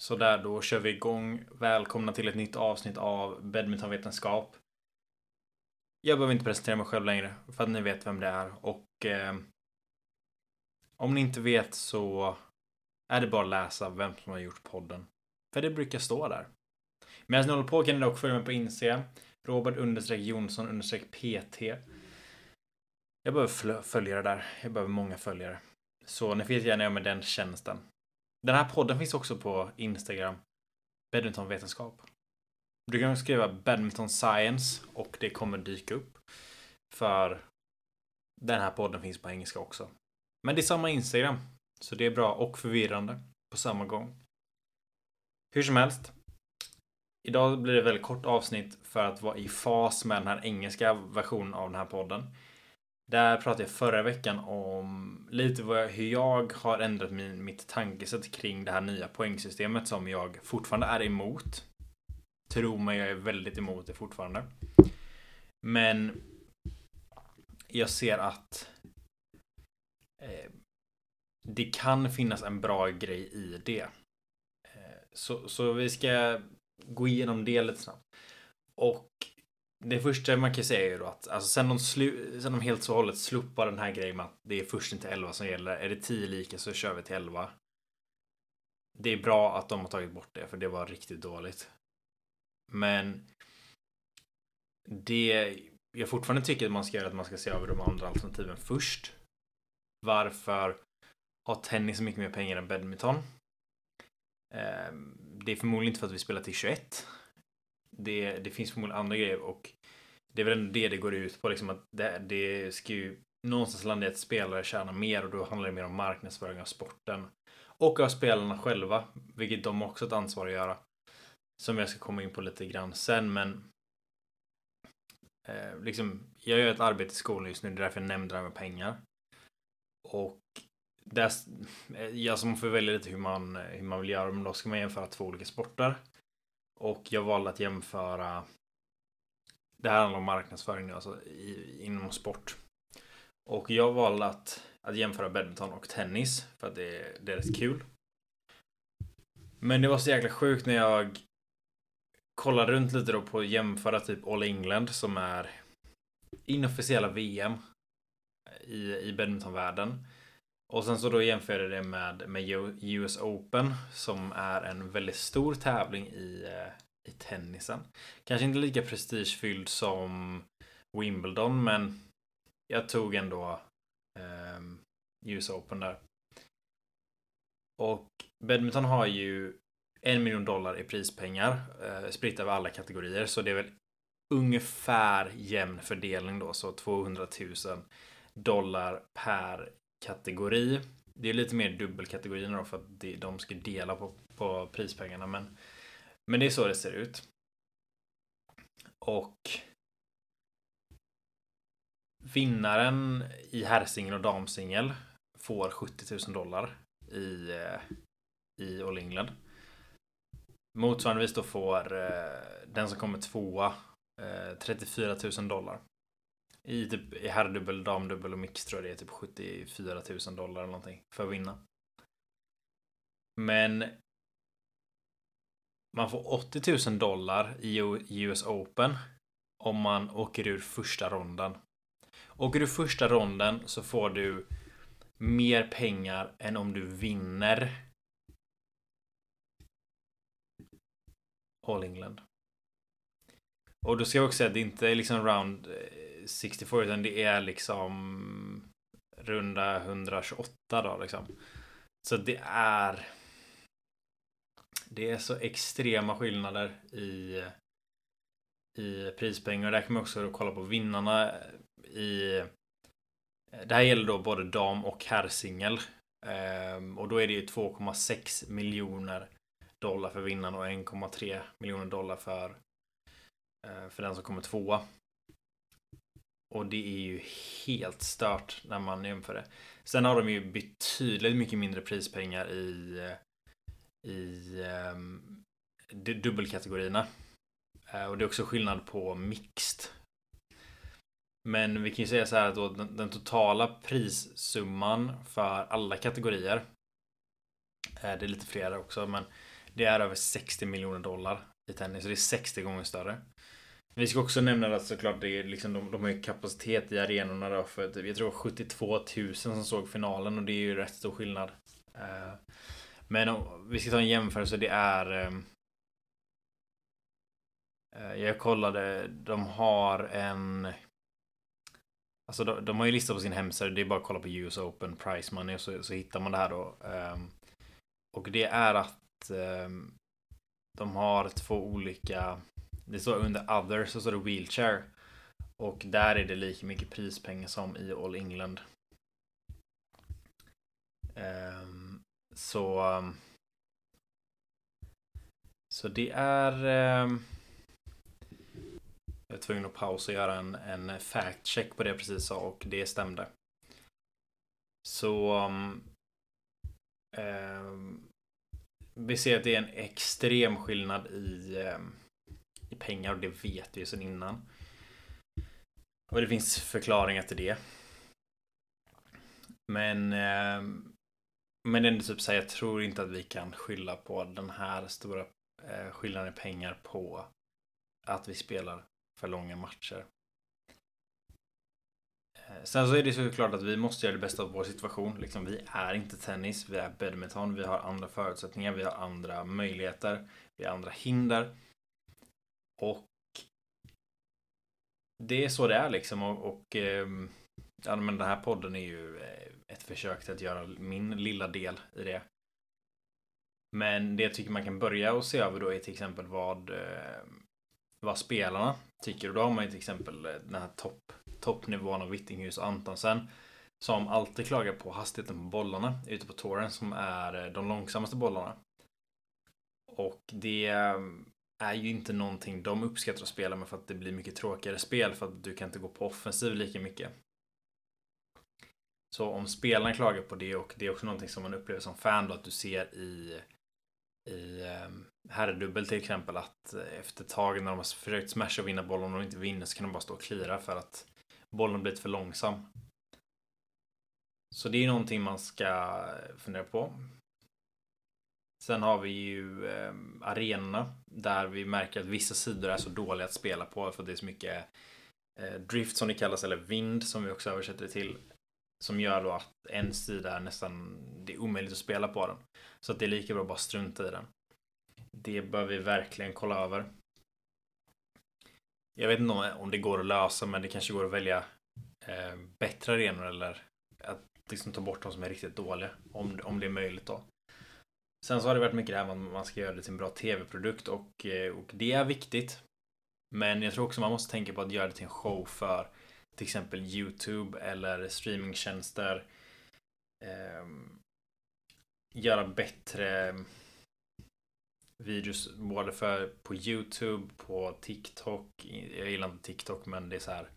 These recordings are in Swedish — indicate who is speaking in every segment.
Speaker 1: Så där, då kör vi igång. Välkomna till ett nytt avsnitt av badmintonvetenskap. Jag behöver inte presentera mig själv längre, för att ni vet vem det är. Och eh, om ni inte vet så är det bara att läsa vem som har gjort podden. För det brukar stå där. Medan ni håller på kan ni dock följa mig på Instagram. Robert understreck Jonsson understreck PT. Jag behöver följare där. Jag behöver många följare. Så ni får gärna göra med den tjänsten. Den här podden finns också på Instagram. Badmintonvetenskap. Du kan skriva badminton science och det kommer dyka upp. För den här podden finns på engelska också. Men det är samma Instagram. Så det är bra och förvirrande på samma gång. Hur som helst. Idag blir det väldigt kort avsnitt för att vara i fas med den här engelska versionen av den här podden. Där pratade jag förra veckan om lite vad jag, hur jag har ändrat min, mitt tankesätt kring det här nya poängsystemet som jag fortfarande är emot. Tro mig, jag är väldigt emot det fortfarande. Men jag ser att eh, det kan finnas en bra grej i det. Eh, så, så vi ska gå igenom det lite snabbt. Och det första man kan säga är ju då att alltså sen, de slu, sen de helt så hållet slopar den här grejen med att det är först inte 11 som gäller. Är det 10 lika så kör vi till 11. Det är bra att de har tagit bort det för det var riktigt dåligt. Men det jag fortfarande tycker att man ska göra är att man ska se över de andra alternativen först. Varför har tennis så mycket mer pengar än badminton? Ehm, det är förmodligen inte för att vi spelar till 21 det, det finns förmodligen andra grejer och det är väl ändå det det går ut på liksom att det, det ska ju någonstans landa i att spelare tjänar mer och då handlar det mer om marknadsföring av sporten. Och av spelarna själva, vilket de också har ett ansvar att göra. Som jag ska komma in på lite grann sen, men eh, liksom, jag gör ett arbete i skolan just nu, det är därför jag nämnde det här med pengar. Och där, eh, alltså man får välja lite hur man, hur man vill göra, men då ska man jämföra två olika sporter. Och jag valde att jämföra det här handlar om marknadsföring nu, alltså i, inom sport. Och jag valde att, att jämföra badminton och tennis för att det, det är rätt kul. Men det var så jäkla sjukt när jag kollade runt lite då på att jämföra typ All England som är inofficiella VM i, i badmintonvärlden. Och sen så då jämförde det med, med US Open som är en väldigt stor tävling i, eh, i tennisen. Kanske inte lika prestigefylld som Wimbledon men jag tog ändå eh, US Open där. Och badminton har ju en miljon dollar i prispengar eh, spritt över alla kategorier så det är väl ungefär jämn fördelning då så 200 000 dollar per kategori. Det är lite mer dubbelkategorierna då för att de ska dela på, på prispengarna. Men, men det är så det ser ut. Och vinnaren i herrsingel och damsingel får 70 000 dollar i, eh, i All England. Motsvarandevis då får eh, den som kommer tvåa eh, 34 000 dollar. I typ i herrdubbel, damdubbel och mix tror jag det är typ 74 000 dollar eller någonting för att vinna. Men man får 80 000 dollar i US Open om man åker ur första ronden. Åker du första ronden så får du mer pengar än om du vinner All England. Och då ska jag också säga att det inte är liksom round eh, 64 utan det är liksom runda 128 då liksom. Så det är det är så extrema skillnader i i prispengar. Där kan man också kolla på vinnarna i det här gäller då både dam och herrsingel. Ehm, och då är det ju 2,6 miljoner dollar för vinnaren och 1,3 miljoner dollar för eh, för den som kommer tvåa. Och det är ju helt stört när man jämför det. Sen har de ju betydligt mycket mindre prispengar i, eh, i um, dubbelkategorierna. Uh, och det är också skillnad på mixed. Men vi kan ju säga så här att då den, den totala prissumman för alla kategorier. Uh, det är lite fler också men Det är över 60 miljoner dollar i tennis, så det är 60 gånger större. Vi ska också nämna att såklart det är liksom, de, de har ju kapacitet i arenorna då för typ, jag tror 72 000 som såg finalen och det är ju rätt stor skillnad. Uh, men om vi ska ta en jämförelse, det är um, jag kollade, de har en Alltså de, de har ju listat på sin hemsida, det är bara att kolla på US Open Price Money och så, så hittar man det här då. Um, och det är att um, de har två olika, det står under other så står det wheelchair. Och där är det lika mycket prispengar som i All England. Um, så ehm, Så det är ehm, jag var tvungen att pausa och göra en, en fact check på det jag precis sa och det stämde. Så um, vi ser att det är en extrem skillnad i, mycket pengar och det vet vi sedan innan. Och det finns förklaringar till det. Men eh, men ändå typ så här, jag tror inte att vi kan skylla på den här stora eh, skillnaden i pengar på att vi spelar för långa matcher. Eh, sen så är det såklart att vi måste göra det bästa av vår situation. Liksom, vi är inte tennis, vi är badminton, vi har andra förutsättningar, vi har andra möjligheter, vi har andra hinder. Och det är så det är liksom och, och ehm, ja, men den här podden är ju eh, ett försök till att göra min lilla del i det. Men det jag tycker man kan börja och se över då är till exempel vad eh, vad spelarna tycker. Och då har man ju till exempel eh, den här topp, toppnivån av Vittinghus och Antonsen. Som alltid klagar på hastigheten på bollarna ute på touren som är de långsammaste bollarna. Och det ehm, är ju inte någonting de uppskattar att spela med för att det blir mycket tråkigare spel för att du kan inte gå på offensiv lika mycket. Så om spelarna klagar på det och det är också någonting som man upplever som fan då att du ser i i ehm, herrdubbel till exempel att efter ett tag när de har försökt smasha och vinna bollen och inte vinner så kan de bara stå och klira för att bollen blivit för långsam. Så det är någonting man ska fundera på. Sen har vi ju eh, arenorna där vi märker att vissa sidor är så dåliga att spela på för att det är så mycket eh, drift som det kallas eller vind som vi också översätter det till. Som gör då att en sida är nästan, det är omöjligt att spela på den. Så att det är lika bra att bara strunta i den. Det bör vi verkligen kolla över. Jag vet inte om det går att lösa, men det kanske går att välja eh, bättre arenor eller att liksom ta bort de som är riktigt dåliga. Om, om det är möjligt då. Sen så har det varit mycket det här med att man ska göra det till en bra tv-produkt och, eh, och det är viktigt. Men jag tror också man måste tänka på att göra det till en show för till exempel YouTube eller streamingtjänster. Eh, göra bättre videos både för på YouTube, på TikTok. Jag gillar inte TikTok men det är så här.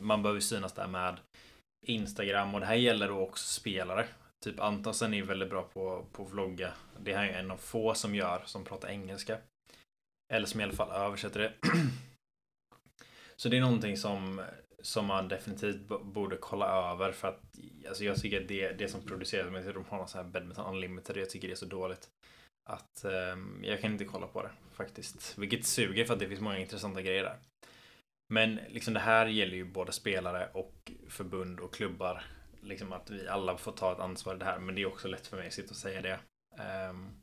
Speaker 1: Man behöver synas där med Instagram och det här gäller då också spelare. Typ Antonsen är ju väldigt bra på, på vlogga. Det här är en av få som gör, som pratar engelska. Eller som i alla fall översätter det. Så det är någonting som som man definitivt borde kolla över för att alltså jag tycker att det, det som produceras, men de har någon sån här Badminton Unlimited, jag tycker det är så dåligt. Att um, jag kan inte kolla på det faktiskt. Vilket suger för att det finns många intressanta grejer där. Men liksom det här gäller ju både spelare och förbund och klubbar. Liksom att vi alla får ta ett ansvar i det här. Men det är också lätt för mig att sitta och säga det. Um,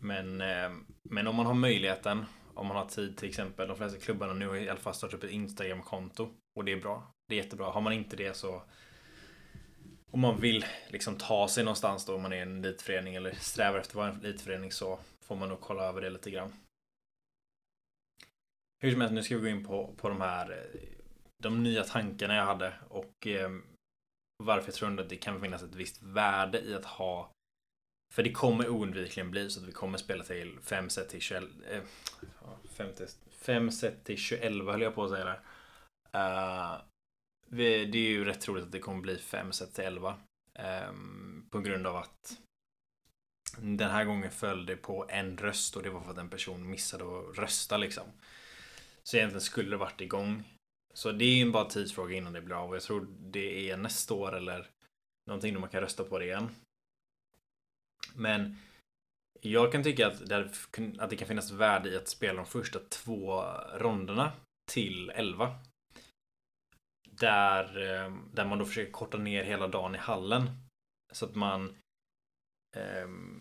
Speaker 1: men, um, men om man har möjligheten om man har tid till exempel. De flesta klubbarna nu har i alla fall startat upp ett Instagram-konto. Och det är bra. Det är jättebra. Har man inte det så om man vill liksom ta sig någonstans då om man är en elitförening eller strävar efter att vara en elitförening så får man nog kolla över det lite grann. Hur som helst, nu ska vi gå in på, på de här eh, de nya tankarna jag hade och eh, varför jag tror att det kan finnas ett visst värde i att ha för det kommer oundvikligen bli så att vi kommer spela till 5 set till 21. Eh, 5 set till 21 höll jag på att säga där. Uh, vi, det är ju rätt troligt att det kommer bli 5 set till 11. Um, ehm, på grund av att den här gången föll det på en röst och det var för att en person missade att rösta liksom. Så egentligen skulle det varit igång. Så det är ju bara tidsfråga innan det blir av och jag tror det är nästa år eller någonting då man kan rösta på det igen. Men Jag kan tycka att det, att det kan finnas värde i att spela de första två ronderna till 11. Där, eh, där man då försöker korta ner hela dagen i hallen. Så att man um,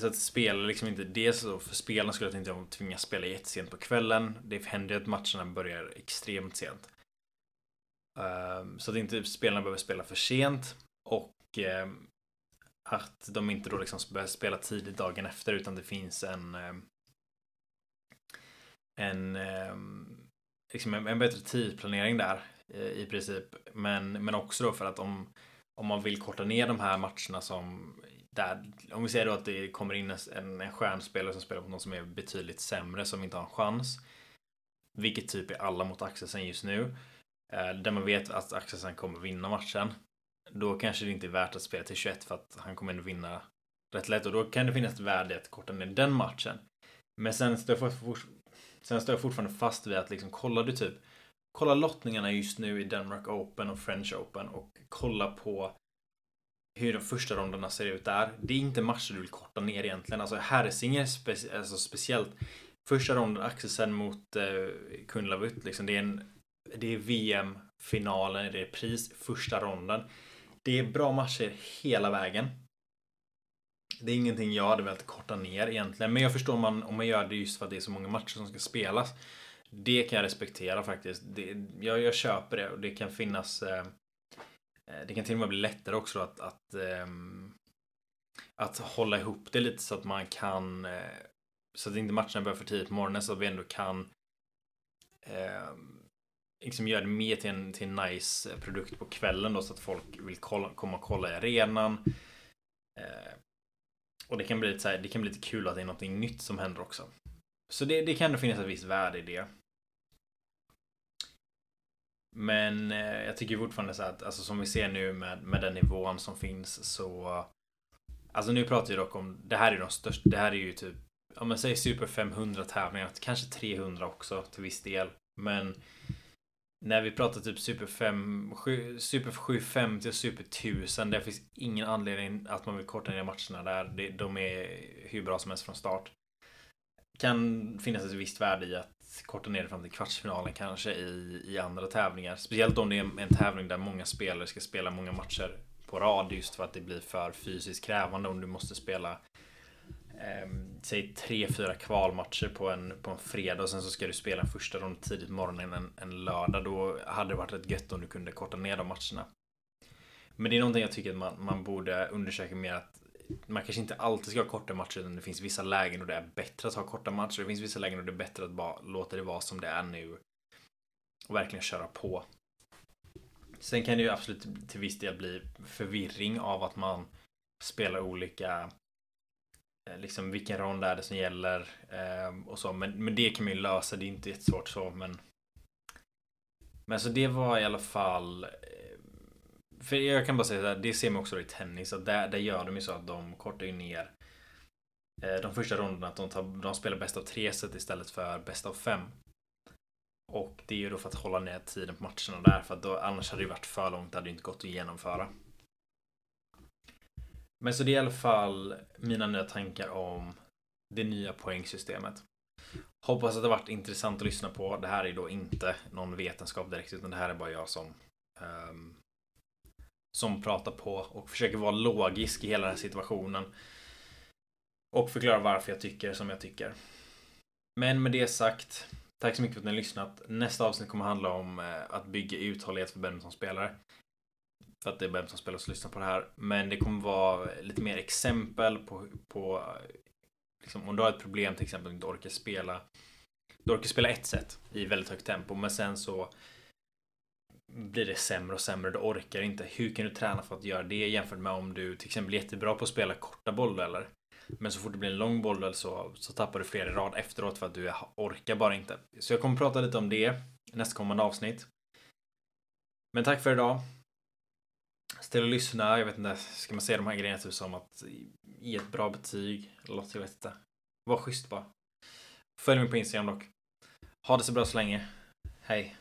Speaker 1: så att spela liksom inte dels så för spelarna skulle jag inte tvingas spela jättesent på kvällen. Det händer ju att matcherna börjar extremt sent. Ehm, så att inte spelarna behöver spela för sent och ehm, att de inte då liksom börjar spela tidigt dagen efter utan det finns en ehm, en liksom en, en bättre tidplanering där eh, i princip. Men, men också då för att om om man vill korta ner de här matcherna som där, om vi säger då att det kommer in en, en stjärnspelare som spelar mot någon som är betydligt sämre som inte har en chans. Vilket typ är alla mot Axelsen just nu. Eh, där man vet att Axelsen kommer vinna matchen. Då kanske det inte är värt att spela till 21 för att han kommer ändå vinna rätt lätt och då kan det finnas ett värde att korta ner den matchen. Men sen står jag, for, sen står jag fortfarande fast vid att liksom kollar du typ kolla lottningarna just nu i Denmark Open och French Open och kolla på hur de första ronderna ser ut där. Det är inte matcher du vill korta ner egentligen. Alltså herrsinger spe alltså speciellt. Första ronden Axelsen mot eh, Kunlavut. Liksom, det är en det är VM-finalen, det är pris, första ronden. Det är bra matcher hela vägen. Det är ingenting jag hade velat korta ner egentligen. Men jag förstår om man, om man gör det just för att det är så många matcher som ska spelas. Det kan jag respektera faktiskt. Det, jag, jag köper det och det kan finnas Eh, Eh, det kan till och med bli lättare också att, att, ehm, att hålla ihop det lite så att man kan eh, så att inte matcherna börjar för tidigt på morgonen så att vi ändå kan ehm, liksom göra det mer till en, till en nice eh, produkt på kvällen då så att folk vill kolla, komma och kolla i arenan. Och det kan bli lite så här, det kan bli lite kul att det är något nytt som händer också. Så det, det kan ändå finnas ett visst värde i det. Men eh, jag tycker fortfarande så att, alltså som vi ser nu med, med den nivån som finns så Alltså nu pratar vi dock om, det här är de största, det här är ju typ Om man säger Super 500 tävlingar, kanske 300 också till viss del. Men när vi pratar typ Super 5, 7, Super 750 och Super 1000, det finns ingen anledning att man vill korta ner matcherna där. De är hur bra som helst från start. Kan finnas ett visst värde i att korta ner det fram till kvartsfinalen kanske i, i andra tävlingar. Speciellt om det är en tävling där många spelare ska spela många matcher på rad just för att det blir för fysiskt krävande om du måste spela eh, säg tre, fyra kvalmatcher på en, på en fredag och sen så ska du spela första ronden tidigt på morgonen en, en lördag. Då hade det varit rätt gött om du kunde korta ner de matcherna. Men det är någonting jag tycker att man, man borde undersöka mer att man kanske inte alltid ska ha korta matcher utan det finns vissa lägen och det är bättre att ha korta matcher. Det finns vissa lägen och det är bättre att bara låta det vara som det är nu. Och verkligen köra på. Sen kan det ju absolut till viss del bli förvirring av att man spelar olika eh, liksom vilken rond är det som gäller ehm, och så. Men, men det kan man ju lösa. Det är inte jättesvårt så men men så det var i alla fall eh, för jag kan bara säga att det ser man också i tennis. Att där, där gör de ju så att de kortar ju ner eh, de första ronderna. Att de, tar, de spelar bäst av tre set istället för bäst av fem. Och det är ju då för att hålla ner tiden på matcherna där. För att då, annars hade det varit för långt. Det hade inte gått att genomföra. Men så det är i alla fall mina nya tankar om det nya poängsystemet. Hoppas att det varit intressant att lyssna på. Det här är då inte någon vetenskap direkt utan det här är bara jag som um, som pratar på och försöker vara logisk i hela den här situationen. Och förklara varför jag tycker som jag tycker. Men med det sagt, tack så mycket för att ni har lyssnat. Nästa avsnitt kommer handla om eh, att bygga uthållighet för badmintonspelare. För att det är badmintonspelare som lyssnar på det här. Men det kommer vara lite mer exempel på, på liksom, om du har ett problem till exempel, du inte orkar spela. Du orkar spela ett set i väldigt högt tempo, men sen så blir det sämre och sämre. Du orkar inte. Hur kan du träna för att göra det jämfört med om du till exempel är jättebra på att spela korta bolldueller. Men så fort det blir en lång bollduell så, så tappar du fler i rad efteråt för att du orkar bara inte. Så jag kommer prata lite om det nästa kommande avsnitt. Men tack för idag. Ställ och lyssna. Jag vet inte, ska man säga de här grejerna typ som att ge ett bra betyg? Eller något, jag vet inte. Var schysst bara. Följ mig på Instagram dock. Ha det så bra så länge. Hej.